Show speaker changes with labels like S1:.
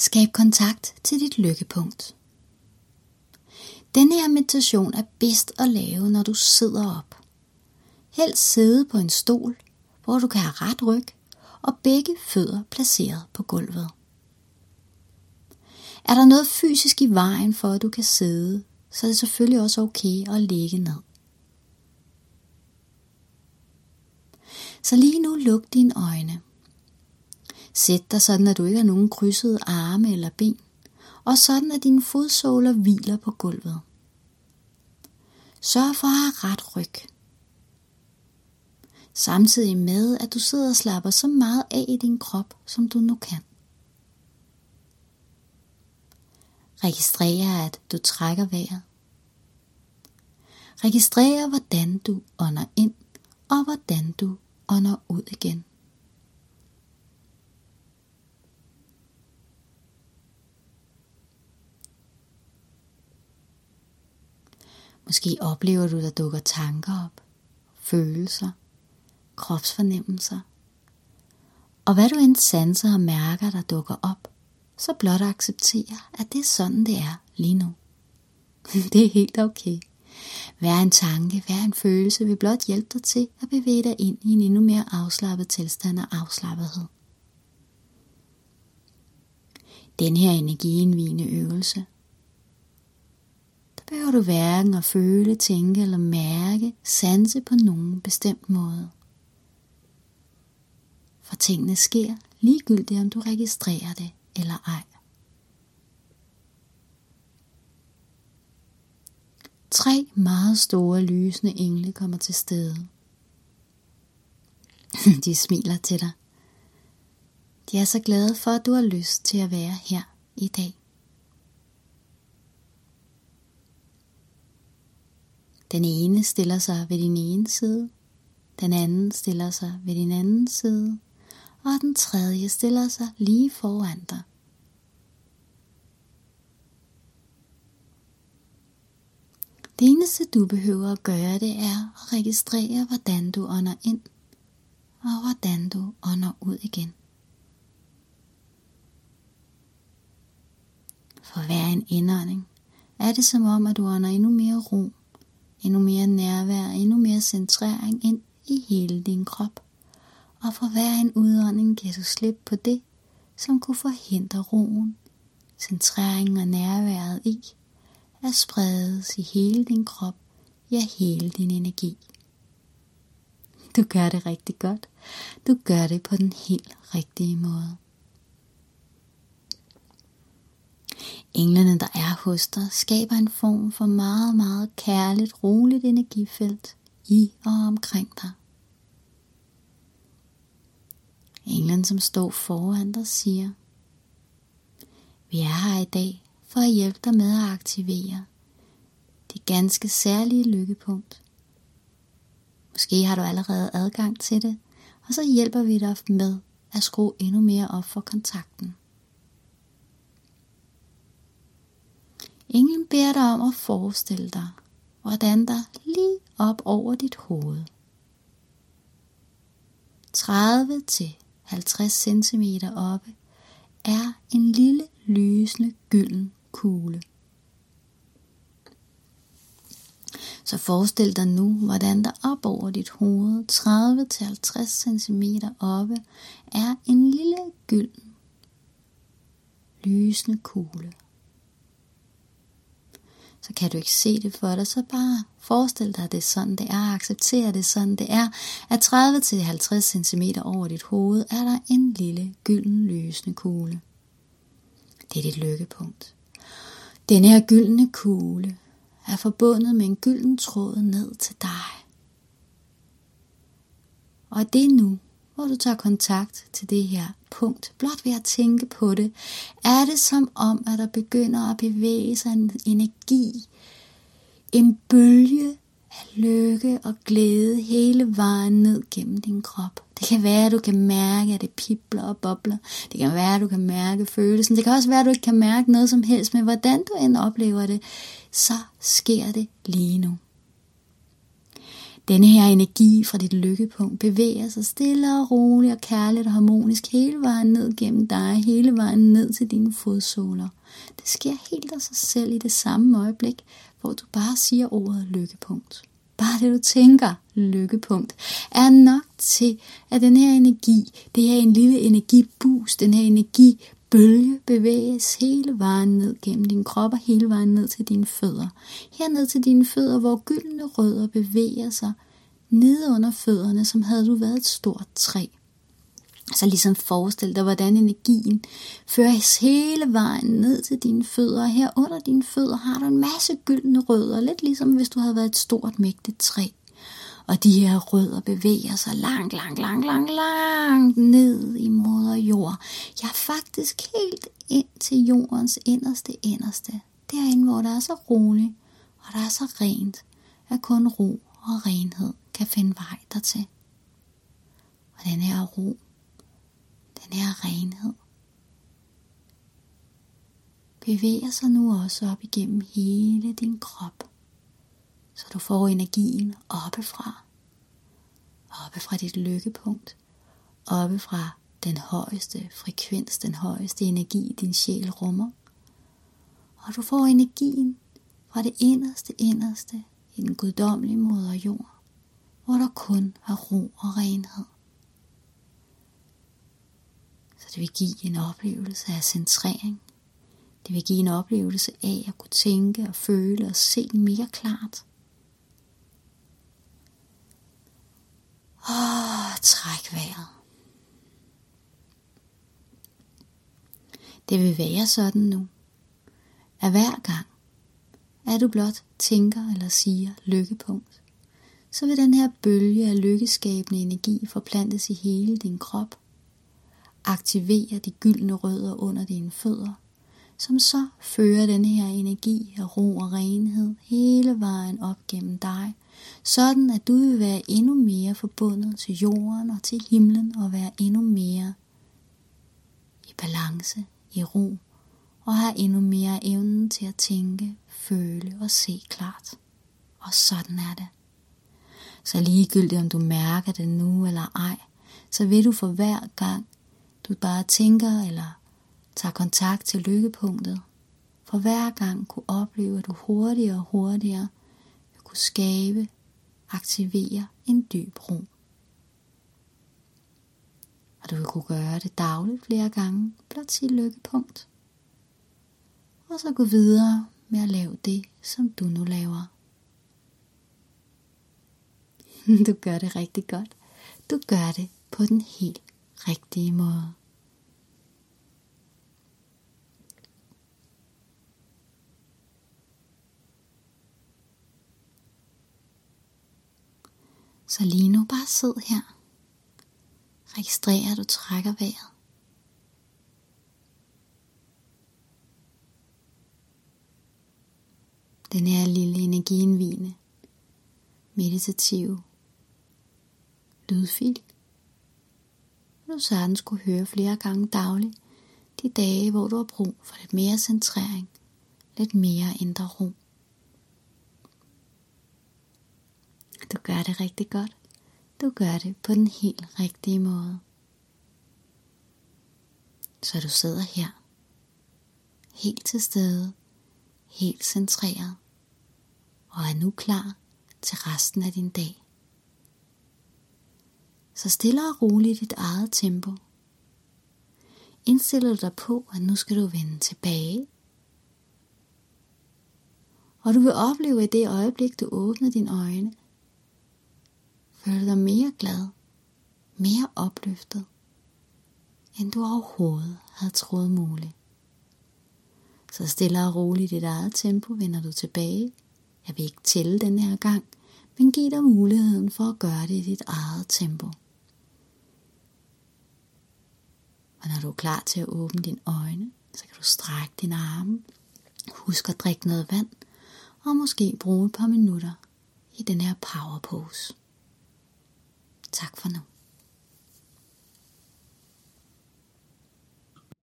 S1: Skab kontakt til dit lykkepunkt. Denne her meditation er bedst at lave, når du sidder op. Helst sidde på en stol, hvor du kan have ret ryg og begge fødder placeret på gulvet. Er der noget fysisk i vejen for, at du kan sidde, så er det selvfølgelig også okay at ligge ned. Så lige nu luk dine øjne. Sæt dig sådan, at du ikke har nogen krydsede arme eller ben, og sådan at dine fodsåler hviler på gulvet. Sørg for at have ret ryg. Samtidig med, at du sidder og slapper så meget af i din krop, som du nu kan. Registrer, at du trækker vejret. Registrer, hvordan du ånder ind, og hvordan du ånder ud igen. Måske oplever du, der dukker tanker op, følelser, kropsfornemmelser. Og hvad du end sanser og mærker, der dukker op, så blot acceptere, at det er sådan, det er lige nu. det er helt okay. Hver en tanke, hver en følelse vil blot hjælpe dig til at bevæge dig ind i en endnu mere afslappet tilstand af afslappethed. Den her energiindvigende øvelse behøver du hverken at føle, tænke eller mærke, sanse på nogen bestemt måde. For tingene sker ligegyldigt om du registrerer det eller ej. Tre meget store lysende engle kommer til stede. De smiler til dig. De er så glade for, at du har lyst til at være her i dag. Den ene stiller sig ved din ene side, den anden stiller sig ved din anden side, og den tredje stiller sig lige foran dig. Det eneste du behøver at gøre det er at registrere hvordan du ånder ind og hvordan du ånder ud igen. For hver en indånding er det som om at du ånder endnu mere ro endnu mere nærvær, endnu mere centrering ind i hele din krop. Og for hver en udånding giver du slip på det, som kunne forhindre roen, centreringen og nærværet i at spredes i hele din krop, ja hele din energi. Du gør det rigtig godt. Du gør det på den helt rigtige måde. Englene, der er hos dig, skaber en form for meget, meget kærligt, roligt energifelt i og omkring dig. Englen, som står foran dig, siger, vi er her i dag for at hjælpe dig med at aktivere det ganske særlige lykkepunkt. Måske har du allerede adgang til det, og så hjælper vi dig med at skrue endnu mere op for kontakten. Englen beder dig om at forestille dig, hvordan der lige op over dit hoved 30 til 50 cm oppe er en lille lysende gylden kugle. Så forestil dig nu, hvordan der op over dit hoved, 30-50 cm oppe, er en lille gylden lysende kugle så kan du ikke se det for dig, så bare forestil dig, at det er sådan, det er, acceptere det sådan, det er, at 30-50 cm over dit hoved er der en lille gylden lysende kugle. Det er dit lykkepunkt. Denne her gyldne kugle er forbundet med en gylden tråd ned til dig. Og det er nu, hvor du tager kontakt til det her punkt, blot ved at tænke på det, er det som om, at der begynder at bevæge sig en energi, en bølge af lykke og glæde hele vejen ned gennem din krop. Det kan være, at du kan mærke, at det pipler og bobler. Det kan være, at du kan mærke følelsen. Det kan også være, at du ikke kan mærke noget som helst, men hvordan du end oplever det, så sker det lige nu. Denne her energi fra dit lykkepunkt bevæger sig stille og roligt og kærligt og harmonisk hele vejen ned gennem dig, hele vejen ned til dine fodsåler. Det sker helt af sig selv i det samme øjeblik, hvor du bare siger ordet lykkepunkt. Bare det du tænker, lykkepunkt, er nok til, at den her energi, det her en lille energiboost, den her energi bølge bevæges hele vejen ned gennem din krop og hele vejen ned til dine fødder. Herned til dine fødder, hvor gyldne rødder bevæger sig nede under fødderne, som havde du været et stort træ. Så ligesom forestil dig, hvordan energien føres hele vejen ned til dine fødder. Her under dine fødder har du en masse gyldne rødder, lidt ligesom hvis du havde været et stort, mægtigt træ. Og de her rødder bevæger sig langt, langt, langt, langt, langt ned i moder jord. Ja, faktisk helt ind til jordens inderste inderste. Derinde, hvor der er så roligt, og der er så rent, at kun ro og renhed kan finde vej dertil. Og den her ro, den her renhed, bevæger sig nu også op igennem hele din krop så du får energien oppefra. Oppe fra dit lykkepunkt. Oppe fra den højeste frekvens, den højeste energi, din sjæl rummer. Og du får energien fra det inderste inderste i den guddommelige moder jord, hvor der kun er ro og renhed. Så det vil give en oplevelse af centrering. Det vil give en oplevelse af at kunne tænke og føle og se mere klart. Og træk vejret. Det vil være sådan nu, at hver gang, at du blot tænker eller siger lykkepunkt, så vil den her bølge af lykkeskabende energi forplantes i hele din krop, aktivere de gyldne rødder under dine fødder, som så fører den her energi af ro og renhed hele vejen op gennem dig sådan at du vil være endnu mere forbundet til jorden og til himlen og være endnu mere i balance, i ro og have endnu mere evnen til at tænke, føle og se klart. Og sådan er det. Så ligegyldigt om du mærker det nu eller ej, så vil du for hver gang, du bare tænker eller tager kontakt til lykkepunktet, for hver gang kunne opleve, at du hurtigere og hurtigere vil kunne skabe aktivere en dyb ro. Og du vil kunne gøre det dagligt flere gange, blot sige lykkepunkt. Og så gå videre med at lave det, som du nu laver. Du gør det rigtig godt. Du gør det på den helt rigtige måde. Så lige nu bare sid her. Registrer, at du trækker vejret. Den her lille energiindvigende, meditative lydfil. Du sådan skulle høre flere gange dagligt de dage, hvor du har brug for lidt mere centrering, lidt mere indre ro. Du gør det rigtig godt. Du gør det på den helt rigtige måde. Så du sidder her, helt til stede, helt centreret, og er nu klar til resten af din dag. Så stille og roligt dit eget tempo. Indstiller du dig på, at nu skal du vende tilbage. Og du vil opleve i det øjeblik, du åbner dine øjne, føle dig mere glad, mere opløftet, end du overhovedet havde troet muligt. Så stille og roligt i dit eget tempo vender du tilbage. Jeg vil ikke tælle den her gang, men giv dig muligheden for at gøre det i dit eget tempo. Og når du er klar til at åbne dine øjne, så kan du strække dine arme. Husk at drikke noget vand, og måske bruge et par minutter i den her power pose. Tak for nu.